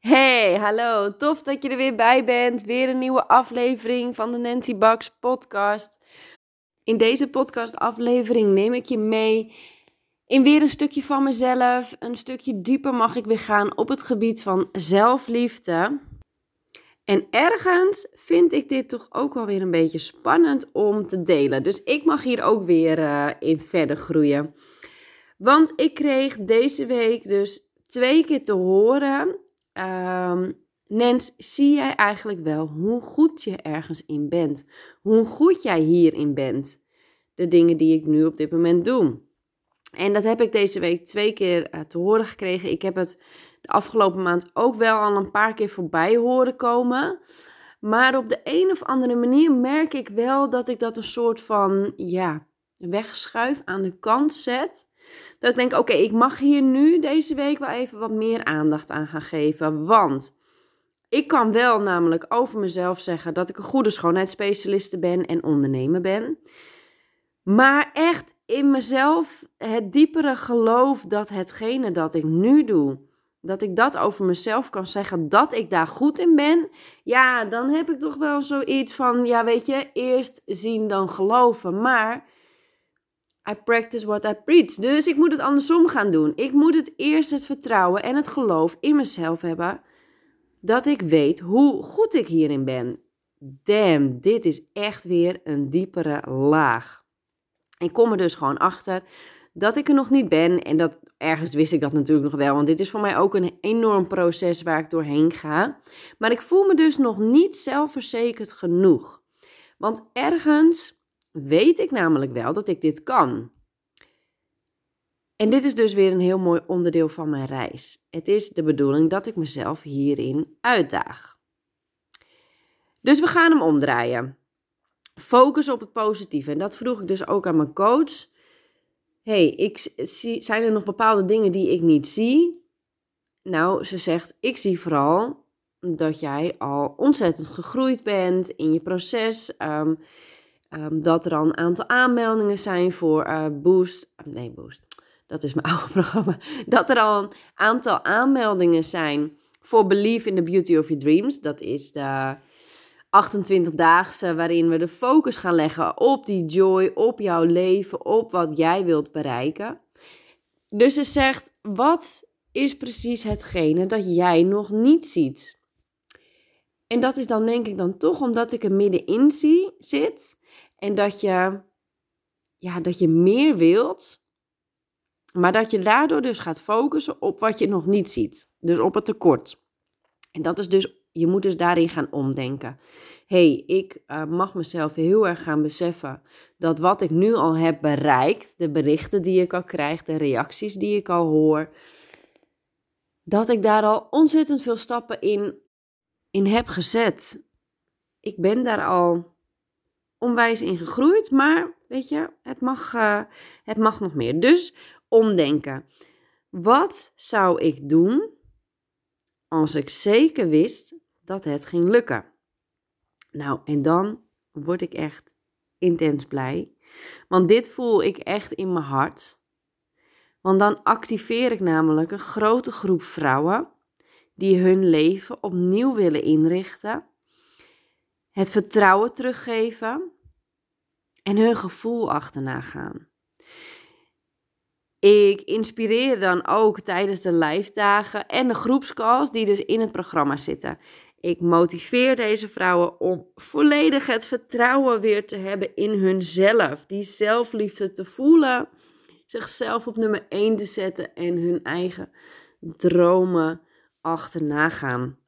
Hey, hallo. Tof dat je er weer bij bent. Weer een nieuwe aflevering van de Nancy Bucks podcast. In deze podcastaflevering neem ik je mee in weer een stukje van mezelf. Een stukje dieper mag ik weer gaan op het gebied van zelfliefde. En ergens vind ik dit toch ook wel weer een beetje spannend om te delen. Dus ik mag hier ook weer uh, in verder groeien. Want ik kreeg deze week dus twee keer te horen Um, Nens, zie jij eigenlijk wel hoe goed je ergens in bent? Hoe goed jij hierin bent? De dingen die ik nu op dit moment doe. En dat heb ik deze week twee keer eh, te horen gekregen. Ik heb het de afgelopen maand ook wel al een paar keer voorbij horen komen. Maar op de een of andere manier merk ik wel dat ik dat een soort van, ja, wegschuif, aan de kant zet. Dat ik denk, oké, ik mag hier nu deze week wel even wat meer aandacht aan gaan geven. Want ik kan wel namelijk over mezelf zeggen dat ik een goede schoonheidsspecialiste ben en ondernemer ben. Maar echt in mezelf het diepere geloof dat hetgene dat ik nu doe, dat ik dat over mezelf kan zeggen, dat ik daar goed in ben, ja, dan heb ik toch wel zoiets van, ja, weet je, eerst zien dan geloven. Maar I practice what I preach. Dus ik moet het andersom gaan doen. Ik moet het eerst het vertrouwen en het geloof in mezelf hebben. Dat ik weet hoe goed ik hierin ben. Damn, dit is echt weer een diepere laag. Ik kom er dus gewoon achter dat ik er nog niet ben. En dat ergens wist ik dat natuurlijk nog wel. Want dit is voor mij ook een enorm proces waar ik doorheen ga. Maar ik voel me dus nog niet zelfverzekerd genoeg. Want ergens weet ik namelijk wel dat ik dit kan. En dit is dus weer een heel mooi onderdeel van mijn reis. Het is de bedoeling dat ik mezelf hierin uitdaag. Dus we gaan hem omdraaien. Focus op het positieve. En dat vroeg ik dus ook aan mijn coach. hey, zijn er nog bepaalde dingen die ik niet zie? Nou, ze zegt, ik zie vooral dat jij al ontzettend gegroeid bent in je proces. Um, Um, dat er al een aantal aanmeldingen zijn voor uh, Boost. Nee, Boost. Dat is mijn oude programma. Dat er al een aantal aanmeldingen zijn voor Believe in the Beauty of Your Dreams. Dat is de 28-daagse waarin we de focus gaan leggen op die joy, op jouw leven, op wat jij wilt bereiken. Dus ze zegt, wat is precies hetgene dat jij nog niet ziet? En dat is dan denk ik dan toch omdat ik er middenin zie, zit en dat je, ja, dat je meer wilt, maar dat je daardoor dus gaat focussen op wat je nog niet ziet. Dus op het tekort. En dat is dus, je moet dus daarin gaan omdenken. hey, ik uh, mag mezelf heel erg gaan beseffen dat wat ik nu al heb bereikt, de berichten die ik al krijg, de reacties die ik al hoor, dat ik daar al ontzettend veel stappen in, in heb gezet. Ik ben daar al onwijs in gegroeid, maar weet je, het mag, uh, het mag nog meer. Dus omdenken. Wat zou ik doen als ik zeker wist dat het ging lukken? Nou, en dan word ik echt intens blij. Want dit voel ik echt in mijn hart. Want dan activeer ik namelijk een grote groep vrouwen die hun leven opnieuw willen inrichten het vertrouwen teruggeven en hun gevoel achterna gaan. Ik inspireer dan ook tijdens de live dagen en de groepscalls die dus in het programma zitten. Ik motiveer deze vrouwen om volledig het vertrouwen weer te hebben in hunzelf, die zelfliefde te voelen, zichzelf op nummer 1 te zetten en hun eigen dromen achterna gaan.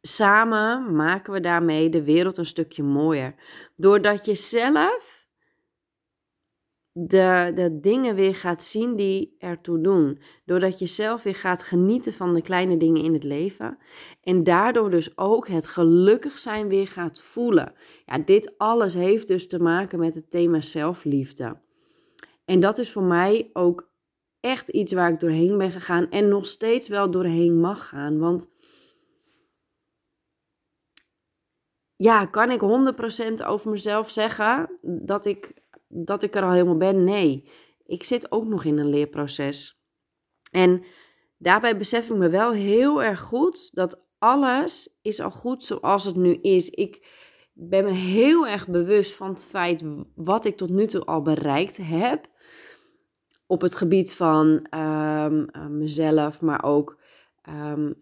Samen maken we daarmee de wereld een stukje mooier. Doordat je zelf de, de dingen weer gaat zien die ertoe doen. Doordat je zelf weer gaat genieten van de kleine dingen in het leven. En daardoor dus ook het gelukkig zijn weer gaat voelen. Ja, dit alles heeft dus te maken met het thema zelfliefde. En dat is voor mij ook echt iets waar ik doorheen ben gegaan en nog steeds wel doorheen mag gaan. Want ja, kan ik 100% over mezelf zeggen dat ik, dat ik er al helemaal ben? Nee, ik zit ook nog in een leerproces. En daarbij besef ik me wel heel erg goed dat alles is al goed zoals het nu is. Ik ben me heel erg bewust van het feit wat ik tot nu toe al bereikt heb. Op het gebied van ehm, eh, mezelf, maar ook ehm,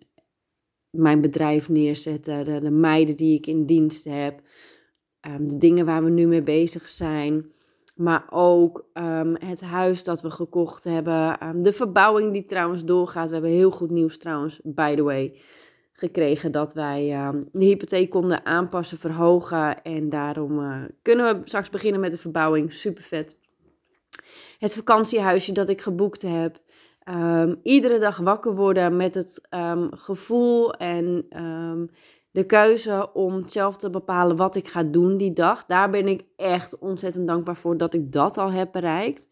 mijn bedrijf neerzetten. De, de, meiden die ik in dienst heb. Ehm, de dingen waar we nu mee bezig zijn. Maar ook het huis dat we gekocht hebben. de verbouwing die trouwens doorgaat. We hebben heel goed nieuws trouwens, by the way gekregen dat wij de hypotheek konden aanpassen, verhogen. En daarom uh, kunnen we straks beginnen met de verbouwing. Super vet. Het vakantiehuisje dat ik geboekt heb. Um, iedere dag wakker worden met het um, gevoel en de keuze om zelf te bepalen wat ik ga doen die dag. Daar ben ik echt ontzettend dankbaar voor dat ik dat al heb bereikt.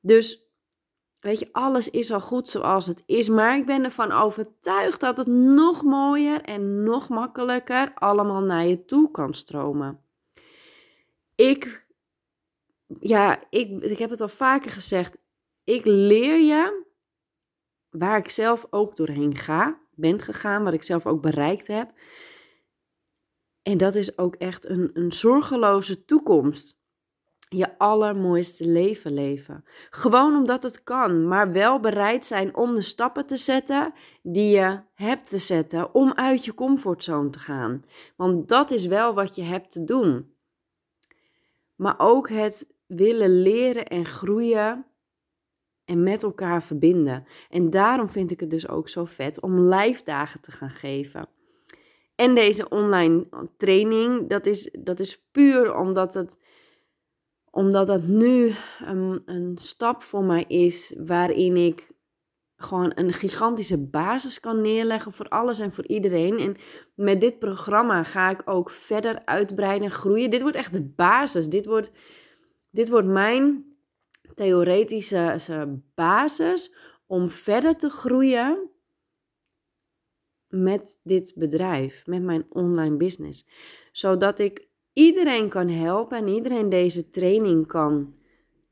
Dus Weet je, alles is al goed zoals het is. Maar ik ben ervan overtuigd dat het nog mooier en nog makkelijker allemaal naar je toe kan stromen. Ik, ja, ik, ik heb het al vaker gezegd. Ik leer je waar ik zelf ook doorheen ga, ben gegaan, wat ik zelf ook bereikt heb. En dat is ook echt een, een zorgeloze toekomst je allermooiste leven leven. Gewoon omdat het kan, maar wel bereid zijn om de stappen te zetten die je hebt te zetten om uit je comfortzone te gaan. Want dat is wel wat je hebt te doen. Maar ook het willen leren en groeien en met elkaar verbinden. En daarom vind ik het dus ook zo vet om live dagen te gaan geven. En deze online training, dat is, dat is puur omdat het omdat dat nu een, een stap voor mij is waarin ik gewoon een gigantische basis kan neerleggen voor alles en voor iedereen. En met dit programma ga ik ook verder uitbreiden en groeien. Dit wordt echt de basis. Dit wordt, dit wordt mijn theoretische basis om verder te groeien met dit bedrijf, met mijn online business. Zodat ik iedereen kan helpen en iedereen deze training kan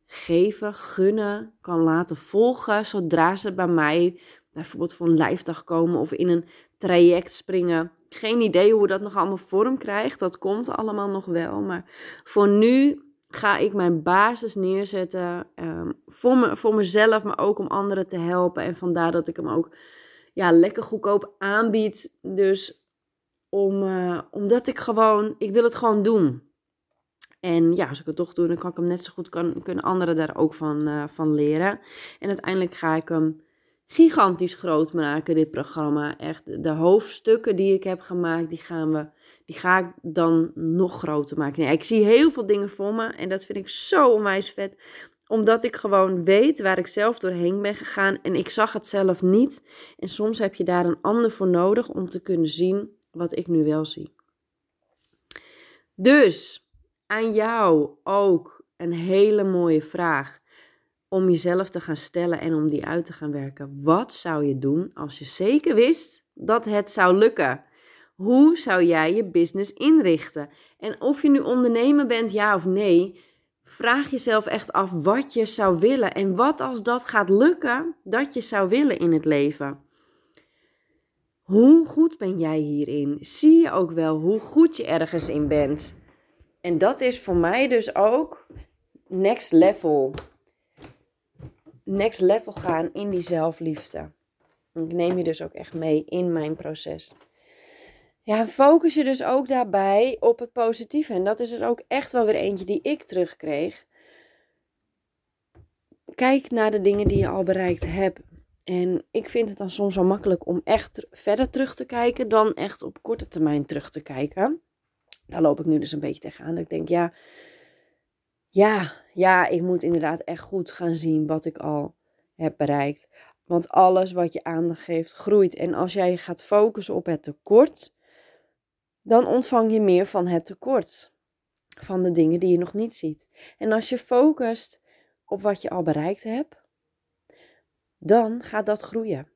geven, gunnen, kan laten volgen zodra ze bij mij bijvoorbeeld voor een lijfdag komen of in een traject springen. Geen idee hoe dat nog allemaal vorm krijgt, dat komt allemaal nog wel. Maar voor nu ga ik mijn basis neerzetten um, voor, me, voor mezelf, maar ook om anderen te helpen. En vandaar dat ik hem ook ja, lekker goedkoop aanbied. Dus om, uh, omdat ik gewoon, ik wil het gewoon doen. En ja, als ik het toch doe, dan kan ik hem net zo goed, kan, kunnen anderen daar ook van, uh, van leren. En uiteindelijk ga ik hem gigantisch groot maken, dit programma. Echt, de hoofdstukken die ik heb gemaakt, die, gaan we, die ga ik dan nog groter maken. Nee, ik zie heel veel dingen voor me en dat vind ik zo onwijs vet omdat ik gewoon weet waar ik zelf doorheen ben gegaan en ik zag het zelf niet. En soms heb je daar een ander voor nodig om te kunnen zien wat ik nu wel zie. Dus aan jou ook een hele mooie vraag om jezelf te gaan stellen en om die uit te gaan werken. Wat zou je doen als je zeker wist dat het zou lukken? Hoe zou jij je business inrichten? En of je nu ondernemer bent, ja of nee, vraag jezelf echt af wat je zou willen en wat als dat gaat lukken dat je zou willen in het leven. Hoe goed ben jij hierin? Zie je ook wel hoe goed je ergens in bent? En dat is voor mij dus ook next level. Next level gaan in die zelfliefde. Ik neem je dus ook echt mee in mijn proces. Ja, focus je dus ook daarbij op het positieve. En dat is er ook echt wel weer eentje die ik terugkreeg. Kijk naar de dingen die je al bereikt hebt. En ik vind het dan soms wel makkelijk om echt verder terug te kijken dan echt op korte termijn terug te kijken. Daar loop ik nu dus een beetje tegenaan. Ik denk, ja, ja, ja, ik moet inderdaad echt goed gaan zien wat ik al heb bereikt. Want alles wat je aandacht geeft, groeit. En als jij gaat focussen op het tekort, dan ontvang je meer van het tekort. Van de dingen die je nog niet ziet. En als je focust op wat je al bereikt hebt, dan gaat dat groeien.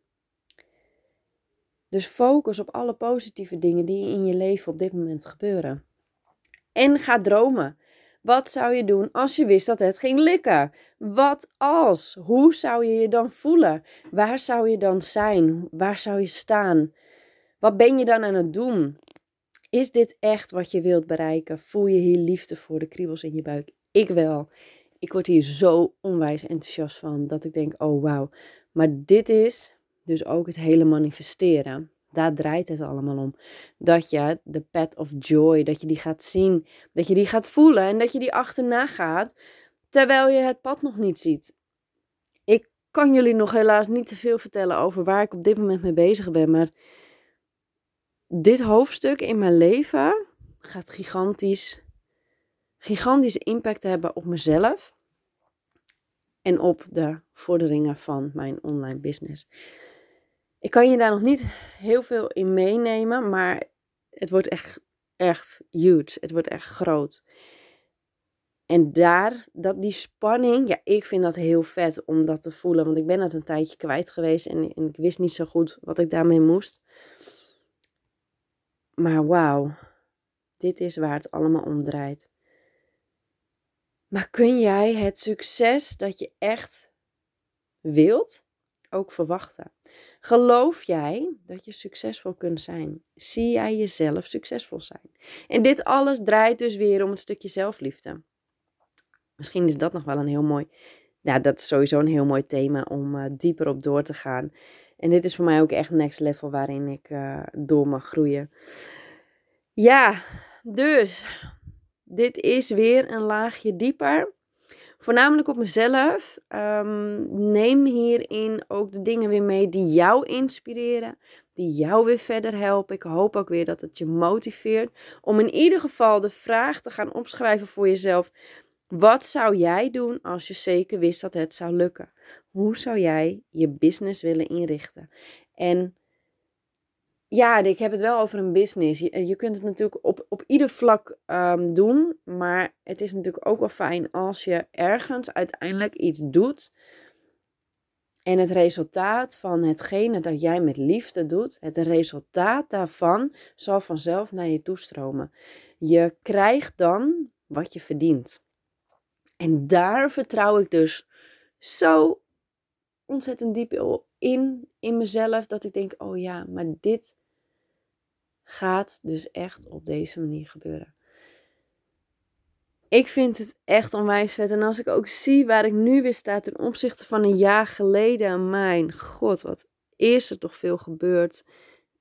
Dus focus op alle positieve dingen die in je leven op dit moment gebeuren. En ga dromen. Wat zou je doen als je wist dat het ging lukken? Wat als? Hoe zou je je dan voelen? Waar zou je dan zijn? Waar zou je staan? Wat ben je dan aan het doen? Is dit echt wat je wilt bereiken? Voel je hier liefde voor de kriebels in je buik? Ik wel. Ik word hier zo onwijs enthousiast van dat ik denk: oh wauw. Maar dit is dus ook het hele manifesteren. Daar draait het allemaal om. Dat je de pet of joy, dat je die gaat zien, dat je die gaat voelen en dat je die achterna gaat, terwijl je het pad nog niet ziet. Ik kan jullie nog helaas niet te veel vertellen over waar ik op dit moment mee bezig ben, maar dit hoofdstuk in mijn leven gaat gigantisch, gigantische impact hebben op mezelf en op de vorderingen van mijn online business. Ik kan je daar nog niet heel veel in meenemen, maar het wordt echt, echt huge. Het wordt echt groot. En daar, dat die spanning, ja, ik vind dat heel vet om dat te voelen. Want ik ben dat een tijdje kwijt geweest en, en ik wist niet zo goed wat ik daarmee moest. Maar wauw, dit is waar het allemaal om draait. Maar kun jij het succes dat je echt wilt ook verwachten? Geloof jij dat je succesvol kunt zijn? Zie jij jezelf succesvol zijn? En dit alles draait dus weer om het stukje zelfliefde. Misschien is dat nog wel een heel mooi. Ja, dat is sowieso een heel mooi thema om uh, dieper op door te gaan. En dit is voor mij ook echt next level waarin ik uh, door mag groeien. Ja, dus dit is weer een laagje dieper. Voornamelijk op mezelf. Um, neem hierin ook de dingen weer mee die jou inspireren. Die jou weer verder helpen. Ik hoop ook weer dat het je motiveert. Om in ieder geval de vraag te gaan opschrijven voor jezelf. Wat zou jij doen als je zeker wist dat het zou lukken? Hoe zou jij je business willen inrichten? En ja, ik heb het wel over een business. Je, je kunt het natuurlijk op, op ieder vlak um, doen. Maar het is natuurlijk ook wel fijn als je ergens uiteindelijk iets doet. En het resultaat van hetgene dat jij met liefde doet, het resultaat daarvan zal vanzelf naar je toestromen. Je krijgt dan wat je verdient. En daar vertrouw ik dus zo ontzettend diep in, in mezelf, dat ik denk, oh ja, maar dit gaat dus echt op deze manier gebeuren. Ik vind het echt onwijs vet. En als ik ook zie waar ik nu weer sta ten opzichte van een jaar geleden. Mijn god, wat is er toch veel gebeurd.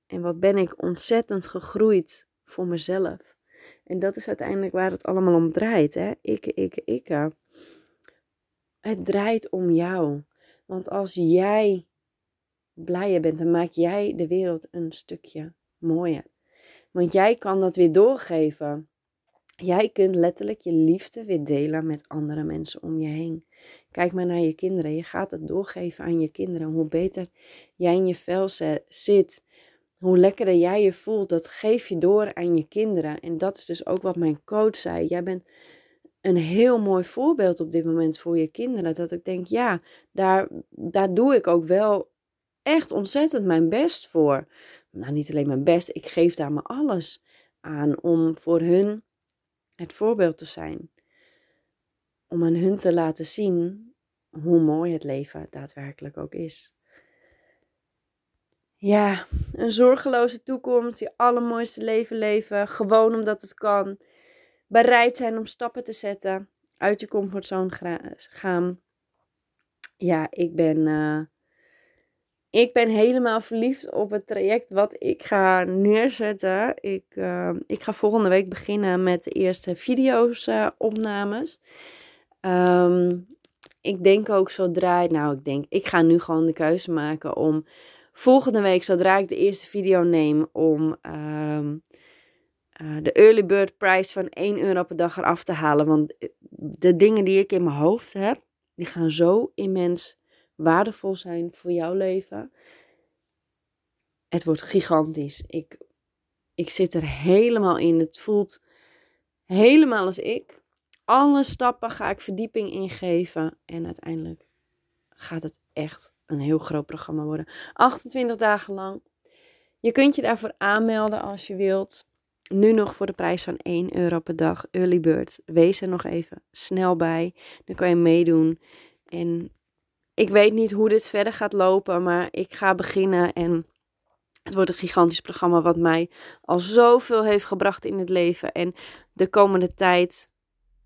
En wat ben ik ontzettend gegroeid voor mezelf. En dat is uiteindelijk waar het allemaal om draait. Hè? Ikke, ikke, ikke. Het draait om jou. Want als jij blijer bent, dan maak jij de wereld een stukje mooier. Want jij kan dat weer doorgeven. Jij kunt letterlijk je liefde weer delen met andere mensen om je heen. Kijk maar naar je kinderen. Je gaat het doorgeven aan je kinderen. Hoe beter jij in je vel zit, hoe lekkerder jij je voelt, dat geef je door aan je kinderen. En dat is dus ook wat mijn coach zei. Jij bent een heel mooi voorbeeld op dit moment voor je kinderen. Dat ik denk, ja, daar, daar doe ik ook wel echt ontzettend mijn best voor nou niet alleen mijn best, ik geef daar me alles aan om voor hun het voorbeeld te zijn. Om aan hun te laten zien hoe mooi het leven daadwerkelijk ook is. Ja, een zorgeloze toekomst, je allermooiste leven leven, gewoon omdat het kan. Bereid zijn om stappen te zetten, uit je comfortzone gaan. Ja, ik ben uh, ik ben helemaal verliefd op het traject wat ik ga neerzetten. Ik, uh, ik ga volgende week beginnen met de eerste video's uh, opnames. Um, ik denk ook zodra, nou ik denk, ik ga nu gewoon de keuze maken om volgende week, zodra ik de eerste video neem, om um, uh, de early bird price van 1 euro per dag eraf te halen. Want de dingen die ik in mijn hoofd heb, die gaan zo immens waardevol zijn voor jouw leven. Het wordt gigantisch. Ik, ik zit er helemaal in. Het voelt helemaal als ik. Alle stappen ga ik verdieping ingeven. En uiteindelijk gaat het echt een heel groot programma worden. 28 dagen lang. Je kunt je daarvoor aanmelden als je wilt. nu nog voor de prijs van 1 euro per dag. Early bird. Wees er nog even snel bij. Dan kan je meedoen. En ik weet niet hoe dit verder gaat lopen, maar ik ga beginnen en het wordt een gigantisch programma wat mij al zoveel heeft gebracht in het leven. En de komende tijd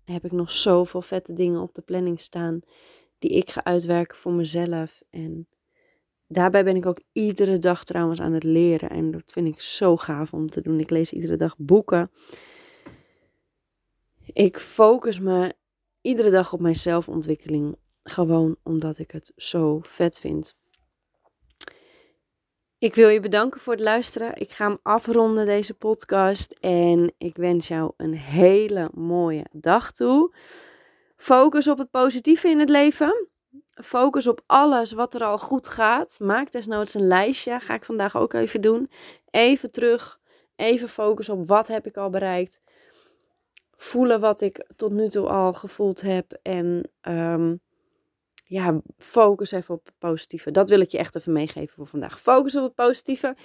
heb ik nog zoveel vette dingen op de planning staan die ik ga uitwerken voor mezelf. En daarbij ben ik ook iedere dag trouwens aan het leren. En dat vind ik zo gaaf om te doen. Ik lees iedere dag boeken. Ik focus me iedere dag op mijn zelfontwikkeling. Gewoon omdat ik het zo vet vind. Ik wil je bedanken voor het luisteren. Ik ga hem afronden, deze podcast. En ik wens jou een hele mooie dag toe. Focus op het positieve in het leven. Focus op alles wat er al goed gaat. Maak desnoods een lijstje. Ga ik vandaag ook even doen. Even terug. Even focus op wat heb ik al bereikt. Voelen wat ik tot nu toe al gevoeld heb. En um, ja, focus even op het positieve. Dat wil ik je echt even meegeven voor vandaag. Focus op het positieve.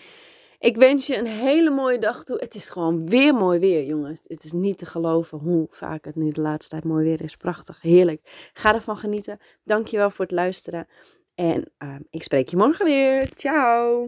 Ik wens je een hele mooie dag toe. Het is gewoon weer mooi weer, jongens. Het is niet te geloven hoe vaak het nu de laatste tijd mooi weer is. Prachtig, heerlijk. Ga ervan genieten. Dankjewel voor het luisteren. En uh, ik spreek je morgen weer. Ciao.